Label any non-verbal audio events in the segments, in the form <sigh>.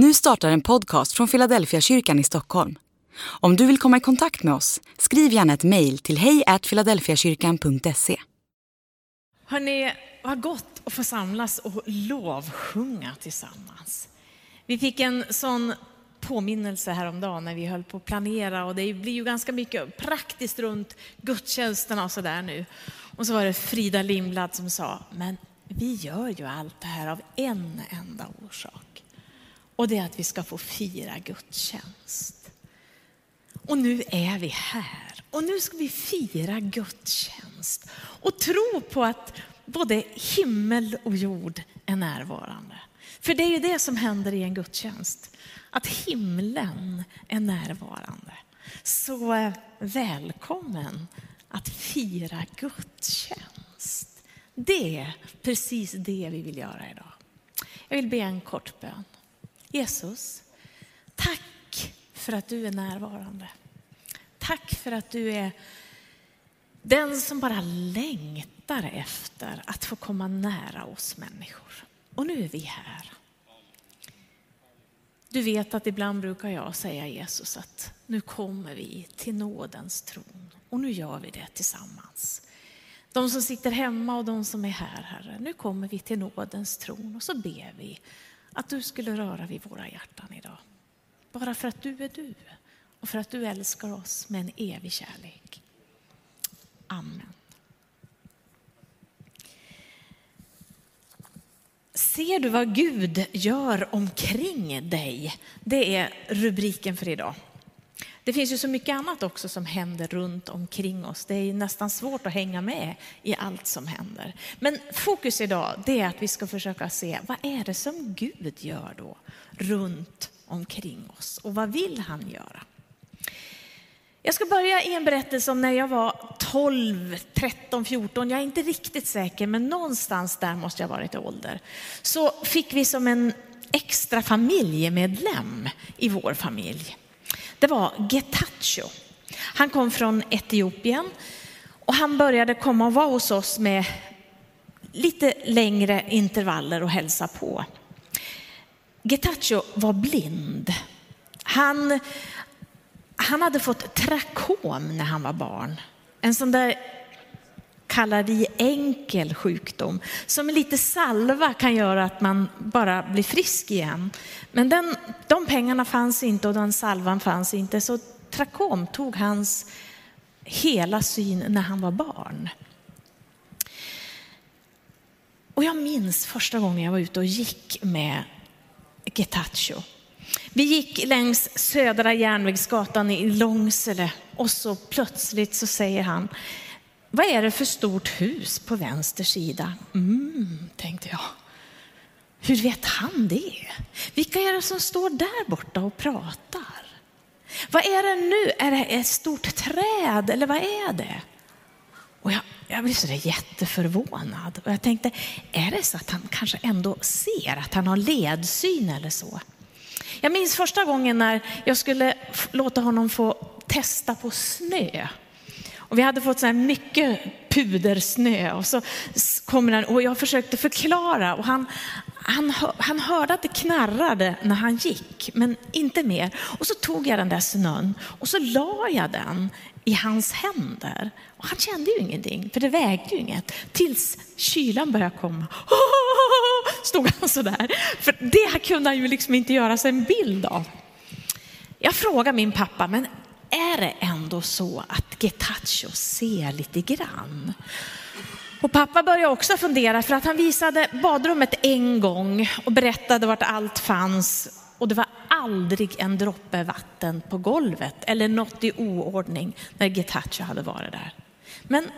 Nu startar en podcast från Philadelphia kyrkan i Stockholm. Om du vill komma i kontakt med oss, skriv gärna ett mejl till hejfiladelfiakyrkan.se. Hörrni, vad gott att få samlas och lovsjunga tillsammans. Vi fick en sån påminnelse häromdagen när vi höll på att planera och det blir ju ganska mycket praktiskt runt gudstjänsterna och sådär nu. Och så var det Frida Lindblad som sa, men vi gör ju allt det här av en enda orsak. Och det är att vi ska få fira gudstjänst. Och nu är vi här och nu ska vi fira gudstjänst och tro på att både himmel och jord är närvarande. För det är ju det som händer i en gudstjänst, att himlen är närvarande. Så eh, välkommen att fira gudstjänst. Det är precis det vi vill göra idag. Jag vill be en kort bön. Jesus, tack för att du är närvarande. Tack för att du är den som bara längtar efter att få komma nära oss människor. Och nu är vi här. Du vet att ibland brukar jag säga Jesus att nu kommer vi till nådens tron och nu gör vi det tillsammans. De som sitter hemma och de som är här, Herre, nu kommer vi till nådens tron och så ber vi att du skulle röra vid våra hjärtan idag. Bara för att du är du och för att du älskar oss med en evig kärlek. Amen. Ser du vad Gud gör omkring dig? Det är rubriken för idag. Det finns ju så mycket annat också som händer runt omkring oss. Det är nästan svårt att hänga med i allt som händer. Men fokus idag det är att vi ska försöka se vad är det som Gud gör då runt omkring oss och vad vill han göra? Jag ska börja i en berättelse om när jag var 12, 13, 14, jag är inte riktigt säker, men någonstans där måste jag ha varit i ålder. Så fick vi som en extra familjemedlem i vår familj det var Getacho. Han kom från Etiopien och han började komma och vara hos oss med lite längre intervaller och hälsa på. Getacho var blind. Han, han hade fått trakom när han var barn. En sån där kallar vi enkel sjukdom som med lite salva kan göra att man bara blir frisk igen. Men den, de pengarna fanns inte och den salvan fanns inte så trakom tog hans hela syn när han var barn. Och jag minns första gången jag var ute och gick med Getacho. Vi gick längs Södra järnvägsgatan i Långsele och så plötsligt så säger han, vad är det för stort hus på vänster sida? Mm, tänkte jag. Hur vet han det? Vilka är det som står där borta och pratar? Vad är det nu? Är det ett stort träd eller vad är det? Och jag, jag blev så jätteförvånad och jag tänkte, är det så att han kanske ändå ser att han har ledsyn eller så? Jag minns första gången när jag skulle låta honom få testa på snö. Och vi hade fått så här mycket pudersnö och så kommer han och jag försökte förklara och han, han, han hörde att det knarrade när han gick, men inte mer. Och så tog jag den där snön och så la jag den i hans händer. Och han kände ju ingenting, för det vägde ju inget. Tills kylan började komma. <laughs> Stod han så där. För det kunde han ju liksom inte göra sig en bild av. Jag frågade min pappa, men är det ändå så att Getacho ser lite grann. Och pappa började också fundera för att han visade badrummet en gång och berättade vart allt fanns och det var aldrig en droppe vatten på golvet eller något i oordning när Getacho hade varit där. Men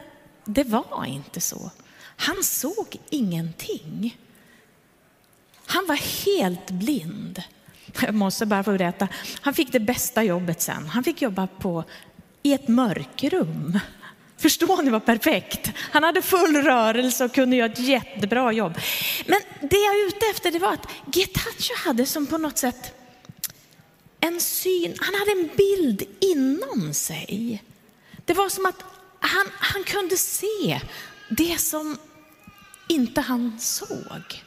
det var inte så. Han såg ingenting. Han var helt blind. <laughs> Jag måste bara få berätta. Han fick det bästa jobbet sen. Han fick jobba på, i ett mörkrum. Förstår ni vad perfekt? Han hade full rörelse och kunde göra ett jättebra jobb. Men det jag är ute efter det var att Getacho hade som på något sätt en syn, han hade en bild inom sig. Det var som att han, han kunde se det som inte han såg.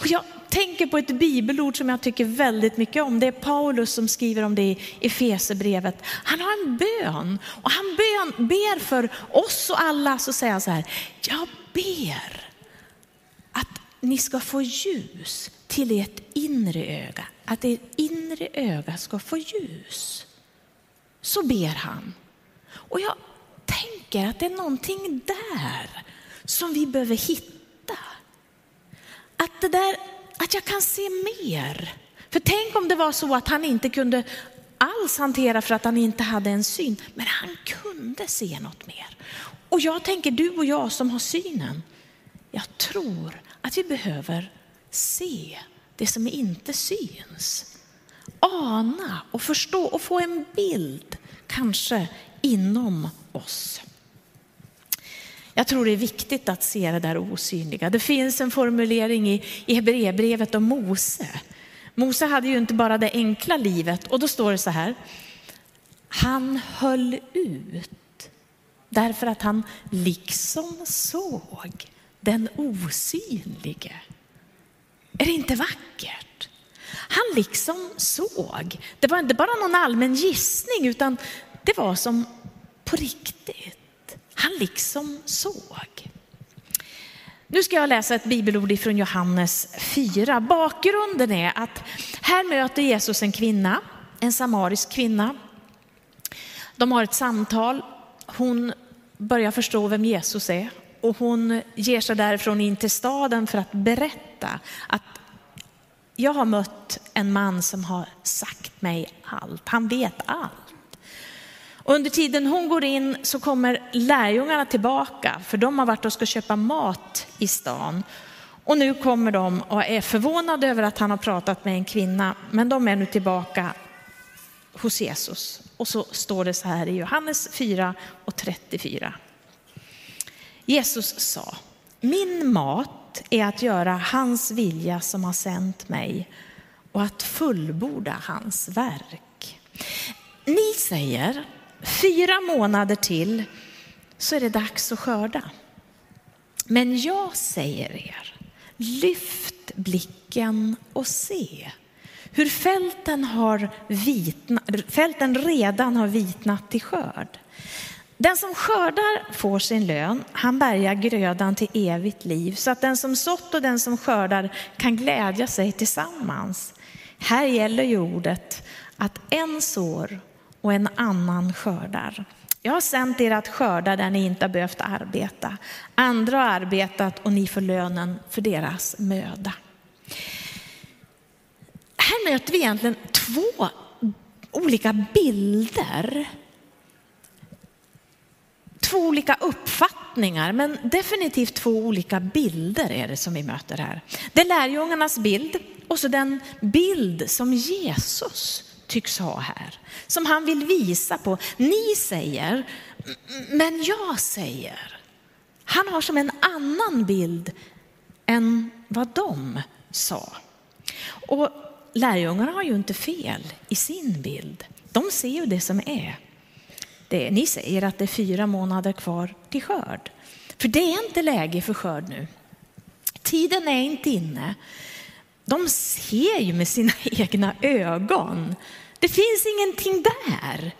Och jag tänker på ett bibelord som jag tycker väldigt mycket om. Det är Paulus som skriver om det i Efesebrevet. Han har en bön och han bön, ber för oss och alla. Så säger han så här, jag ber att ni ska få ljus till ert inre öga. Att ert inre öga ska få ljus. Så ber han. Och jag tänker att det är någonting där som vi behöver hitta. Att, det där, att jag kan se mer. För tänk om det var så att han inte kunde alls hantera för att han inte hade en syn, men han kunde se något mer. Och jag tänker du och jag som har synen, jag tror att vi behöver se det som inte syns. Ana och förstå och få en bild, kanske inom oss. Jag tror det är viktigt att se det där osynliga. Det finns en formulering i, i Hebreerbrevet om Mose. Mose hade ju inte bara det enkla livet och då står det så här. Han höll ut därför att han liksom såg den osynlige. Är det inte vackert? Han liksom såg. Det var inte bara någon allmän gissning utan det var som på riktigt. Han liksom såg. Nu ska jag läsa ett bibelord från Johannes 4. Bakgrunden är att här möter Jesus en kvinna, en samarisk kvinna. De har ett samtal. Hon börjar förstå vem Jesus är och hon ger sig därifrån in till staden för att berätta att jag har mött en man som har sagt mig allt. Han vet allt. Under tiden hon går in så kommer lärjungarna tillbaka för de har varit och ska köpa mat i stan. Och nu kommer de och är förvånade över att han har pratat med en kvinna, men de är nu tillbaka hos Jesus. Och så står det så här i Johannes 4 och 34. Jesus sa, min mat är att göra hans vilja som har sänt mig och att fullborda hans verk. Ni säger, fyra månader till så är det dags att skörda. Men jag säger er, lyft blicken och se hur fälten, har vitna, fälten redan har vitnat till skörd. Den som skördar får sin lön, han bärgar grödan till evigt liv så att den som sått och den som skördar kan glädja sig tillsammans. Här gäller ju ordet att en sår och en annan skördar. Jag har sänt er att skörda där ni inte har behövt arbeta. Andra har arbetat och ni får lönen för deras möda. Här möter vi egentligen två olika bilder. Två olika uppfattningar, men definitivt två olika bilder är det som vi möter här. Det är lärjungarnas bild och så den bild som Jesus tycks ha här, som han vill visa på. Ni säger, men jag säger. Han har som en annan bild än vad de sa. Och lärjungarna har ju inte fel i sin bild. De ser ju det som är. Det, ni säger att det är fyra månader kvar till skörd. För det är inte läge för skörd nu. Tiden är inte inne. De ser ju med sina <laughs> egna ögon. Det finns ingenting där.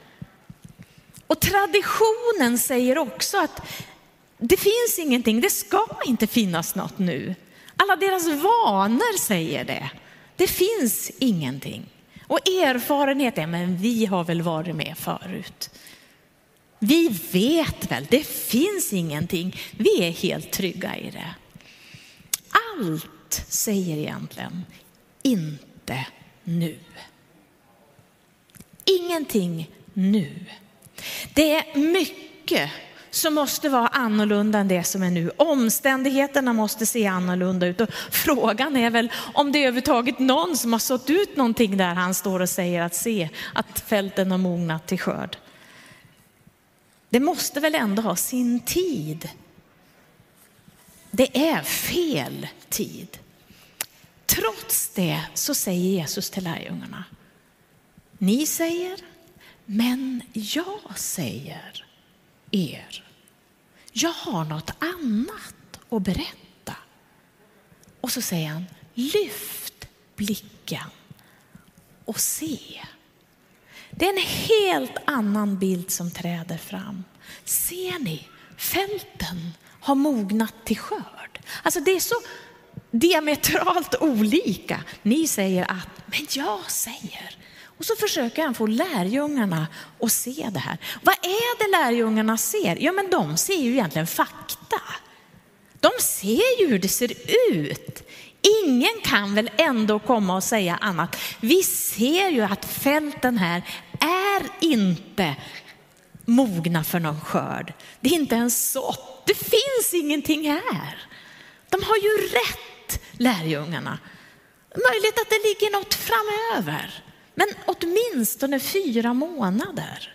Och traditionen säger också att det finns ingenting, det ska inte finnas något nu. Alla deras vanor säger det. Det finns ingenting. Och erfarenhet är, men vi har väl varit med förut. Vi vet väl, det finns ingenting. Vi är helt trygga i det. Allt säger egentligen, inte nu. Ingenting nu. Det är mycket som måste vara annorlunda än det som är nu. Omständigheterna måste se annorlunda ut och frågan är väl om det är överhuvudtaget någon som har sått ut någonting där han står och säger att se att fälten har mognat till skörd. Det måste väl ändå ha sin tid. Det är fel tid. Trots det så säger Jesus till lärjungarna, ni säger, men jag säger er. Jag har något annat att berätta. Och så säger han, lyft blicken och se. Det är en helt annan bild som träder fram. Ser ni? Fälten har mognat till skörd. Alltså det är så diametralt olika. Ni säger att, men jag säger. Och så försöker han få lärjungarna att se det här. Vad är det lärjungarna ser? Ja, men de ser ju egentligen fakta. De ser ju hur det ser ut. Ingen kan väl ändå komma och säga annat. Vi ser ju att fälten här är inte mogna för någon skörd. Det är inte ens sått. Det finns ingenting här. De har ju rätt, lärjungarna. Möjligt att det ligger något framöver, men åtminstone fyra månader.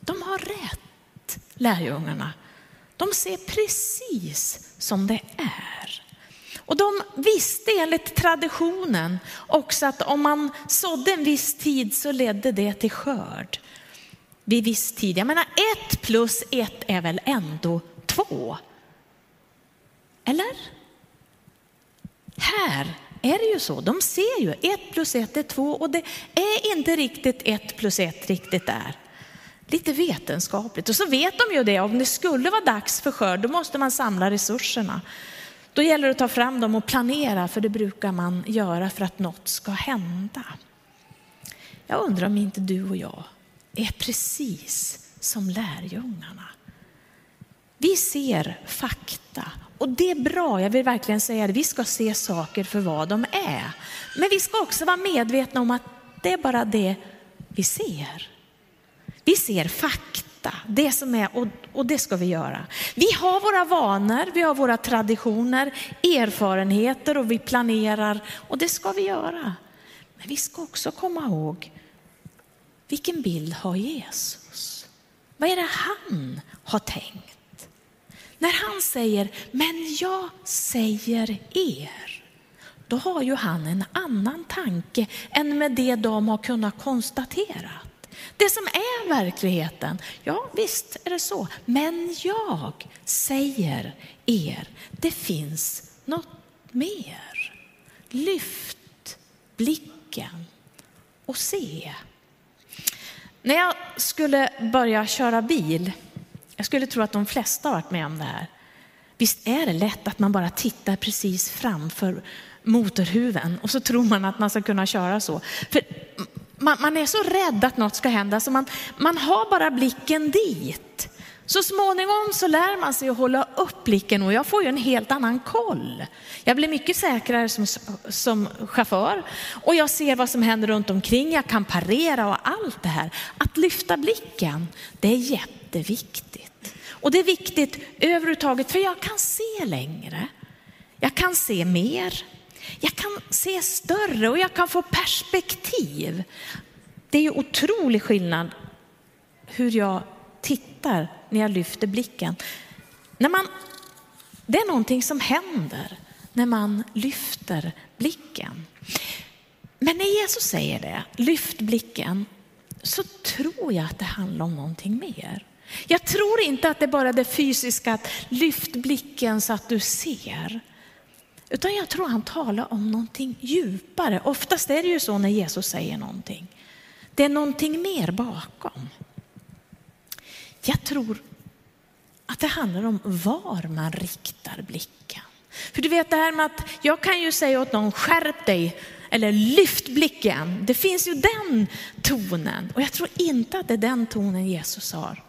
De har rätt, lärjungarna. De ser precis som det är. Och de visste enligt traditionen också att om man sådde en viss tid så ledde det till skörd. Vid viss tid. Jag menar ett plus ett är väl ändå två? Eller? Här är det ju så. De ser ju ett plus ett är två och det är inte riktigt ett plus ett riktigt där. Lite vetenskapligt. Och så vet de ju det, om det skulle vara dags för skörd, då måste man samla resurserna. Då gäller det att ta fram dem och planera, för det brukar man göra för att något ska hända. Jag undrar om inte du och jag är precis som lärjungarna. Vi ser fakta och det är bra, jag vill verkligen säga det, vi ska se saker för vad de är. Men vi ska också vara medvetna om att det är bara det vi ser. Vi ser fakta, det som är, och, och det ska vi göra. Vi har våra vanor, vi har våra traditioner, erfarenheter och vi planerar och det ska vi göra. Men vi ska också komma ihåg, vilken bild har Jesus? Vad är det han har tänkt? När han säger, men jag säger er, då har ju han en annan tanke än med det de har kunnat konstatera. Det som är verkligheten, ja visst är det så. Men jag säger er, det finns något mer. Lyft blicken och se. När jag skulle börja köra bil, jag skulle tro att de flesta har varit med om det här. Visst är det lätt att man bara tittar precis framför motorhuven och så tror man att man ska kunna köra så. För man, man, är så rädd att något ska hända så man, man har bara blicken dit. Så småningom så lär man sig att hålla upp blicken och jag får ju en helt annan koll. Jag blir mycket säkrare som, som chaufför och jag ser vad som händer runt omkring. Jag kan parera och allt det här. Att lyfta blicken, det är jätteviktigt. Och det är viktigt överhuvudtaget för jag kan se längre. Jag kan se mer. Jag kan se större och jag kan få perspektiv. Det är ju otrolig skillnad hur jag tittar när jag lyfter blicken. När man, det är någonting som händer när man lyfter blicken. Men när Jesus säger det, lyft blicken, så tror jag att det handlar om någonting mer. Jag tror inte att det är bara det fysiska, att lyft blicken så att du ser. Utan jag tror han talar om någonting djupare. Oftast är det ju så när Jesus säger någonting. Det är någonting mer bakom. Jag tror att det handlar om var man riktar blicken. För du vet det här med att jag kan ju säga åt någon skärp dig eller lyft blicken. Det finns ju den tonen och jag tror inte att det är den tonen Jesus har.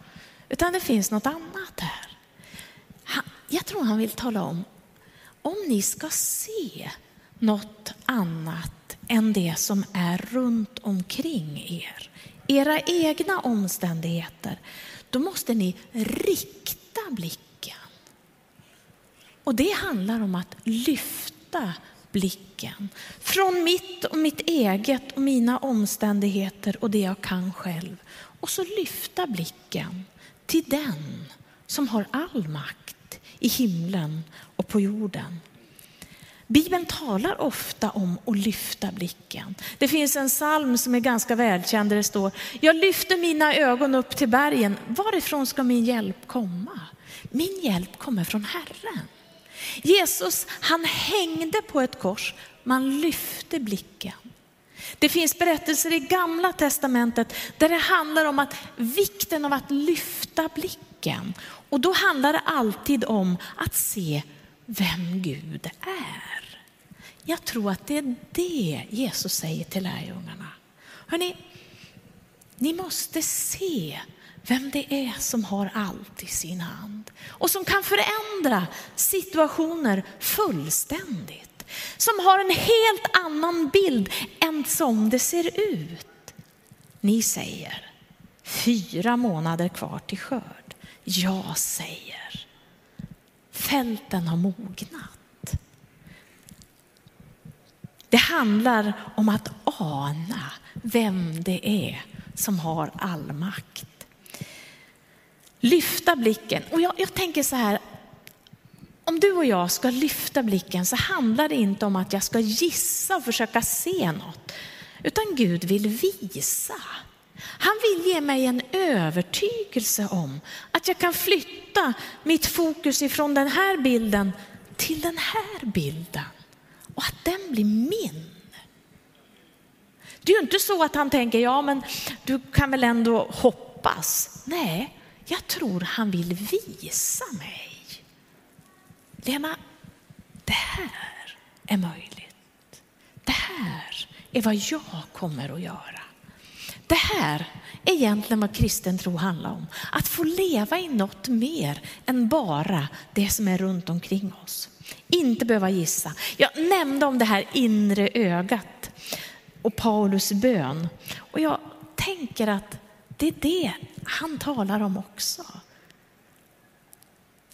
Utan det finns något annat här. jag tror han vill tala om om ni ska se något annat än det som är runt omkring er, era egna omständigheter, då måste ni rikta blicken. Och det handlar om att lyfta blicken från mitt och mitt eget och mina omständigheter och det jag kan själv. Och så lyfta blicken till den som har all makt i himlen och på jorden. Bibeln talar ofta om att lyfta blicken. Det finns en psalm som är ganska välkänd där det står, jag lyfter mina ögon upp till bergen, varifrån ska min hjälp komma? Min hjälp kommer från Herren. Jesus, han hängde på ett kors man lyfte blicken. Det finns berättelser i gamla testamentet där det handlar om att vikten av att lyfta blicken. Och då handlar det alltid om att se vem Gud är. Jag tror att det är det Jesus säger till lärjungarna. Hörrni, ni måste se vem det är som har allt i sin hand och som kan förändra situationer fullständigt. Som har en helt annan bild än som det ser ut. Ni säger fyra månader kvar till skörd. Jag säger fälten har mognat. Det handlar om att ana vem det är som har all makt. Lyfta blicken. Och jag, jag tänker så här, om du och jag ska lyfta blicken så handlar det inte om att jag ska gissa och försöka se något, utan Gud vill visa. Han vill ge mig en övertygelse om att jag kan flytta mitt fokus ifrån den här bilden till den här bilden och att den blir min. Det är ju inte så att han tänker, ja men du kan väl ändå hoppas. Nej, jag tror han vill visa mig. Lena, det här är möjligt. Det här är vad jag kommer att göra. Det här är egentligen vad kristen tro handlar om. Att få leva i något mer än bara det som är runt omkring oss. Inte behöva gissa. Jag nämnde om det här inre ögat och Paulus bön. Och jag tänker att det är det han talar om också.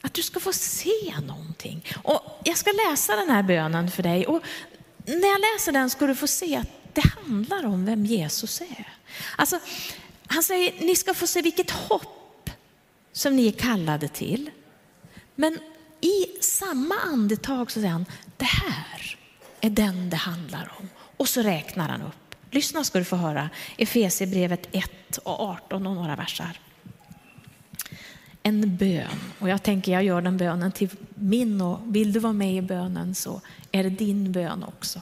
Att du ska få se någonting. Och jag ska läsa den här bönen för dig. Och när jag läser den ska du få se att det handlar om vem Jesus är. Alltså, han säger, ni ska få se vilket hopp som ni är kallade till. Men i samma andetag så säger han, det här är den det handlar om. Och så räknar han upp. Lyssna ska du få höra Efesierbrevet 1 och 18 och några versar. En bön, och jag tänker jag gör den bönen till min och vill du vara med i bönen så är det din bön också.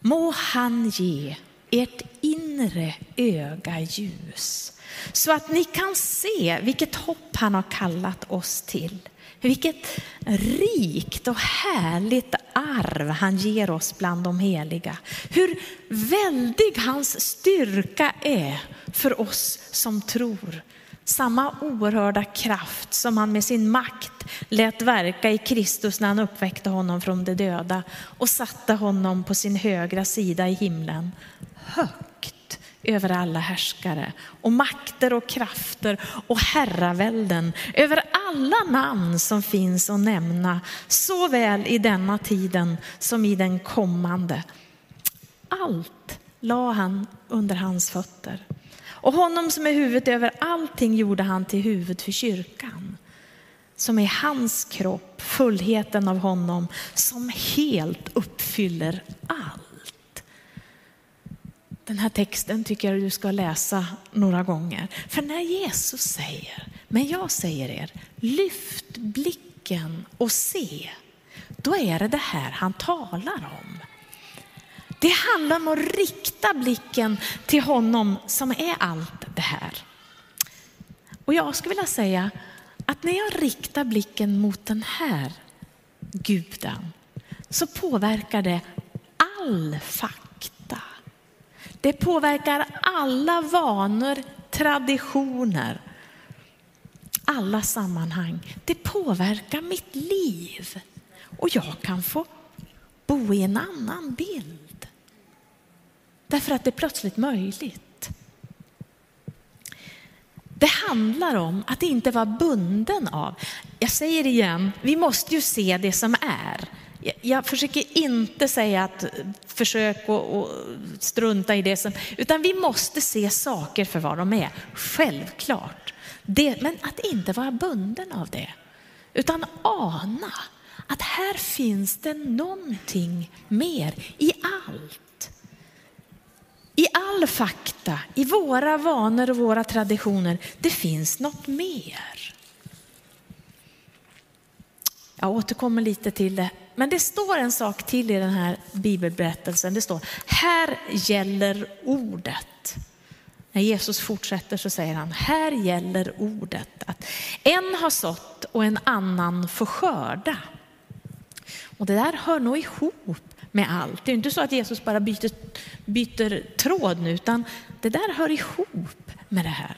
Må han ge ert inre öga ljus så att ni kan se vilket hopp han har kallat oss till vilket rikt och härligt arv han ger oss bland de heliga. Hur väldig hans styrka är för oss som tror. Samma oerhörda kraft som han med sin makt lät verka i Kristus när han uppväckte honom från de döda och satte honom på sin högra sida i himlen. Högt över alla härskare och makter och krafter och herravälden, över alla namn som finns att nämna, såväl i denna tiden som i den kommande. Allt la han under hans fötter. Och honom som är huvudet över allting gjorde han till huvud för kyrkan som är hans kropp, fullheten av honom som helt uppfyller allt. Den här texten tycker jag du ska läsa några gånger. För när Jesus säger, men jag säger er, lyft blicken och se, då är det det här han talar om. Det handlar om att rikta blicken till honom som är allt det här. Och jag skulle vilja säga att när jag riktar blicken mot den här guden så påverkar det all fakta det påverkar alla vanor, traditioner, alla sammanhang. Det påverkar mitt liv och jag kan få bo i en annan bild. Därför att det är plötsligt möjligt. Det handlar om att inte vara bunden av, jag säger det igen, vi måste ju se det som är. Jag försöker inte säga att försök att strunta i det som, utan vi måste se saker för vad de är, självklart. Det, men att inte vara bunden av det, utan ana att här finns det någonting mer i allt. I all fakta, i våra vanor och våra traditioner, det finns något mer. Jag återkommer lite till det Men det står en sak till i den här bibelberättelsen. Det står, här gäller ordet. När Jesus fortsätter så säger han, här gäller ordet att en har sått och en annan får skörda. Och det där hör nog ihop med allt. Det är inte så att Jesus bara byter, byter tråd nu, utan det där hör ihop med det här.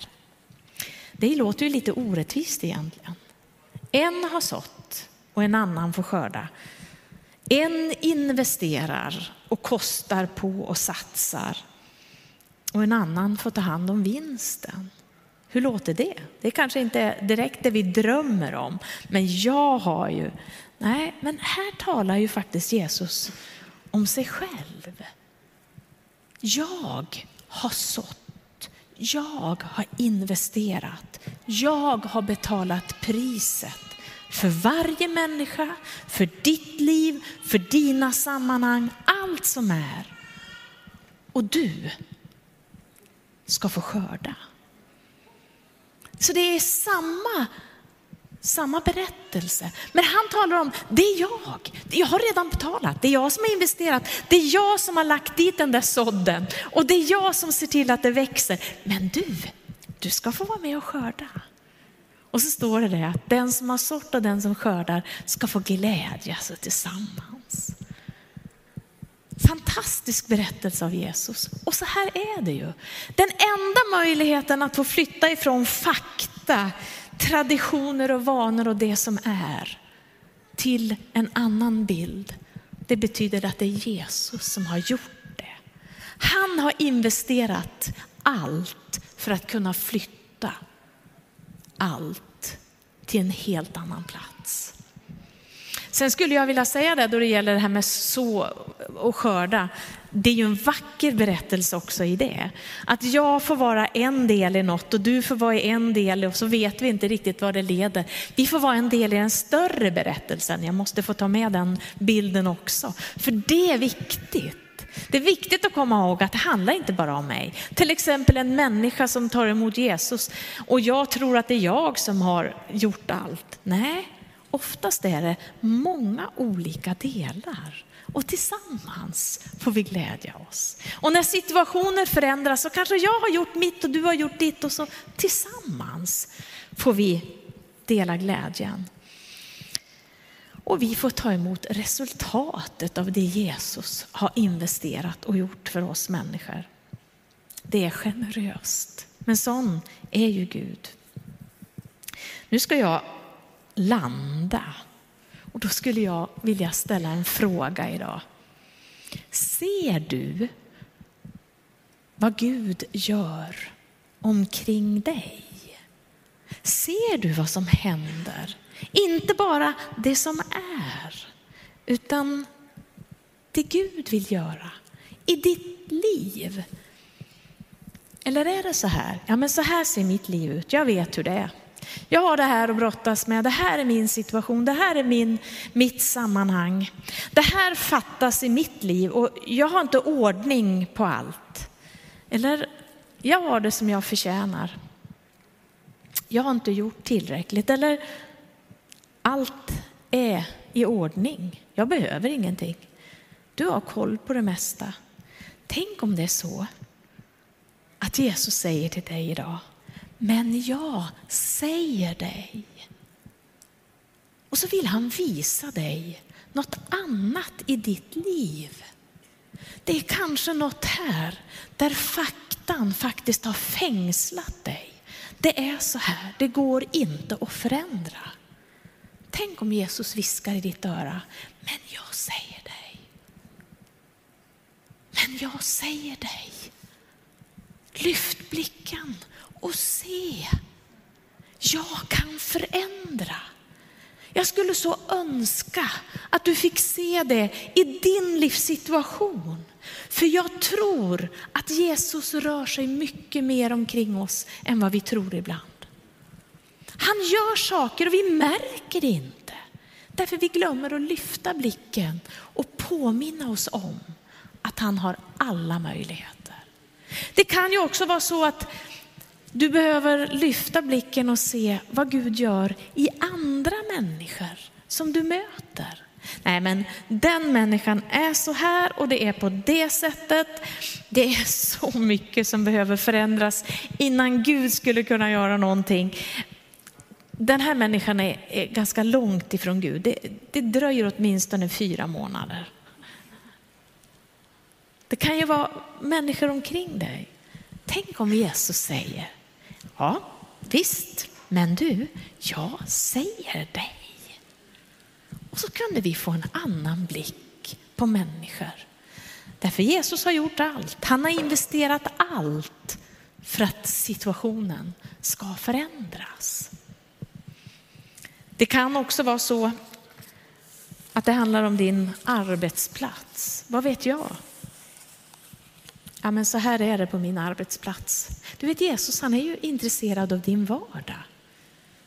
Det låter ju lite orättvist egentligen. En har sått och en annan får skörda. En investerar och kostar på och satsar och en annan får ta hand om vinsten. Hur låter det? Det kanske inte är direkt det vi drömmer om, men jag har ju... Nej, men här talar ju faktiskt Jesus om sig själv. Jag har sått, jag har investerat, jag har betalat priset för varje människa, för ditt liv, för dina sammanhang, allt som är. Och du ska få skörda. Så det är samma, samma berättelse. Men han talar om, det är jag. Jag har redan betalat. Det är jag som har investerat. Det är jag som har lagt dit den där sådden. Och det är jag som ser till att det växer. Men du, du ska få vara med och skörda. Och så står det det att den som har sått och den som skördar ska få glädjas alltså, tillsammans. Fantastisk berättelse av Jesus. Och så här är det ju. Den enda möjligheten att få flytta ifrån fakta, traditioner och vanor och det som är till en annan bild. Det betyder att det är Jesus som har gjort det. Han har investerat allt för att kunna flytta allt till en helt annan plats. Sen skulle jag vilja säga det då det gäller det här med så och skörda. Det är ju en vacker berättelse också i det. Att jag får vara en del i något och du får vara en del och så vet vi inte riktigt vad det leder. Vi får vara en del i den större berättelsen. Jag måste få ta med den bilden också. För det är viktigt. Det är viktigt att komma ihåg att det handlar inte bara om mig. Till exempel en människa som tar emot Jesus och jag tror att det är jag som har gjort allt. Nej, oftast är det många olika delar och tillsammans får vi glädja oss. Och när situationer förändras så kanske jag har gjort mitt och du har gjort ditt och så tillsammans får vi dela glädjen. Och vi får ta emot resultatet av det Jesus har investerat och gjort för oss människor. Det är generöst, men sån är ju Gud. Nu ska jag landa och då skulle jag vilja ställa en fråga idag. Ser du vad Gud gör omkring dig? Ser du vad som händer? Inte bara det som är, utan det Gud vill göra i ditt liv. Eller är det så här? Ja, men så här ser mitt liv ut. Jag vet hur det är. Jag har det här att brottas med. Det här är min situation. Det här är min, mitt sammanhang. Det här fattas i mitt liv och jag har inte ordning på allt. Eller jag har det som jag förtjänar. Jag har inte gjort tillräckligt. Eller allt är i ordning. Jag behöver ingenting. Du har koll på det mesta. Tänk om det är så att Jesus säger till dig idag, men jag säger dig. Och så vill han visa dig något annat i ditt liv. Det är kanske något här där faktan faktiskt har fängslat dig. Det är så här, det går inte att förändra. Tänk om Jesus viskar i ditt öra, men jag säger dig. Men jag säger dig. Lyft blicken och se. Jag kan förändra. Jag skulle så önska att du fick se det i din livssituation. För jag tror att Jesus rör sig mycket mer omkring oss än vad vi tror ibland. Han gör saker och vi märker det inte. Därför vi glömmer att lyfta blicken och påminna oss om att han har alla möjligheter. Det kan ju också vara så att du behöver lyfta blicken och se vad Gud gör i andra människor som du möter. Nej, men den människan är så här och det är på det sättet. Det är så mycket som behöver förändras innan Gud skulle kunna göra någonting. Den här människan är, är ganska långt ifrån Gud. Det, det dröjer åtminstone fyra månader. Det kan ju vara människor omkring dig. Tänk om Jesus säger, ja visst, men du, jag säger dig. Och så kunde vi få en annan blick på människor. Därför Jesus har gjort allt. Han har investerat allt för att situationen ska förändras. Det kan också vara så att det handlar om din arbetsplats. Vad vet jag? Ja, men så här är det på min arbetsplats. Du vet Jesus, han är ju intresserad av din vardag.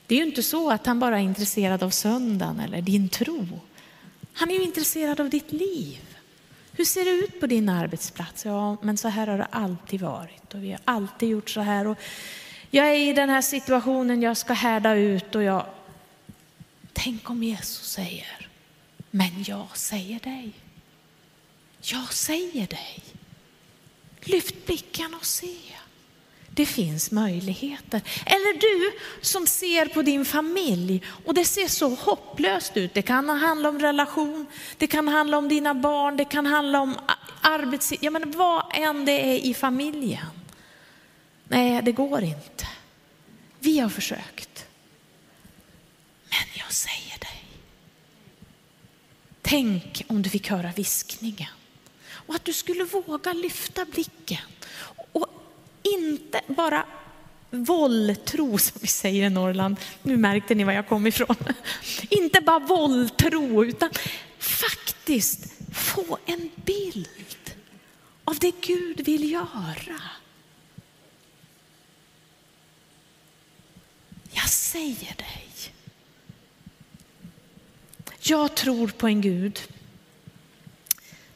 Det är ju inte så att han bara är intresserad av söndagen eller din tro. Han är ju intresserad av ditt liv. Hur ser det ut på din arbetsplats? Ja, men så här har det alltid varit och vi har alltid gjort så här. Och jag är i den här situationen, jag ska härda ut och jag... Tänk om Jesus säger, men jag säger dig. Jag säger dig. Lyft blicken och se. Det finns möjligheter. Eller du som ser på din familj och det ser så hopplöst ut. Det kan handla om relation, det kan handla om dina barn, det kan handla om arbets... Ja, men vad än det är i familjen. Nej, det går inte. Vi har försökt. Men jag säger dig. Tänk om du fick höra viskningen och att du skulle våga lyfta blicken och inte bara våldtro som vi säger i Norrland. Nu märkte ni var jag kom ifrån. <laughs> Inte bara våldtro utan faktiskt få en bild av det Gud vill göra. Jag säger dig. Jag tror på en Gud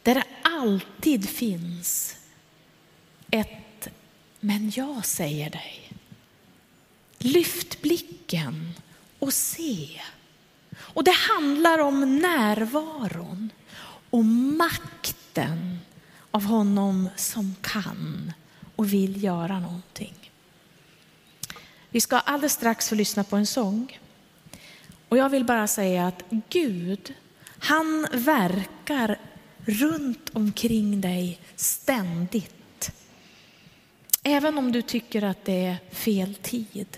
där det alltid finns ett men jag säger dig. Lyft blicken och se. Och det handlar om närvaron och makten av honom som kan och vill göra någonting. Vi ska alldeles strax få lyssna på en sång. Och jag vill bara säga att Gud, han verkar runt omkring dig ständigt. Även om du tycker att det är fel tid.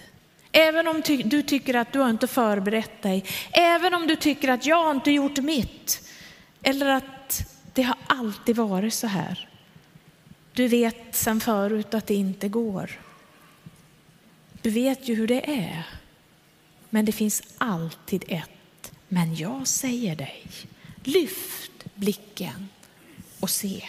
Även om du tycker att du inte förberett dig. Även om du tycker att jag inte gjort mitt. Eller att det har alltid varit så här. Du vet sedan förut att det inte går. Du vet ju hur det är. Men det finns alltid ett, men jag säger dig, lyft blicken och se.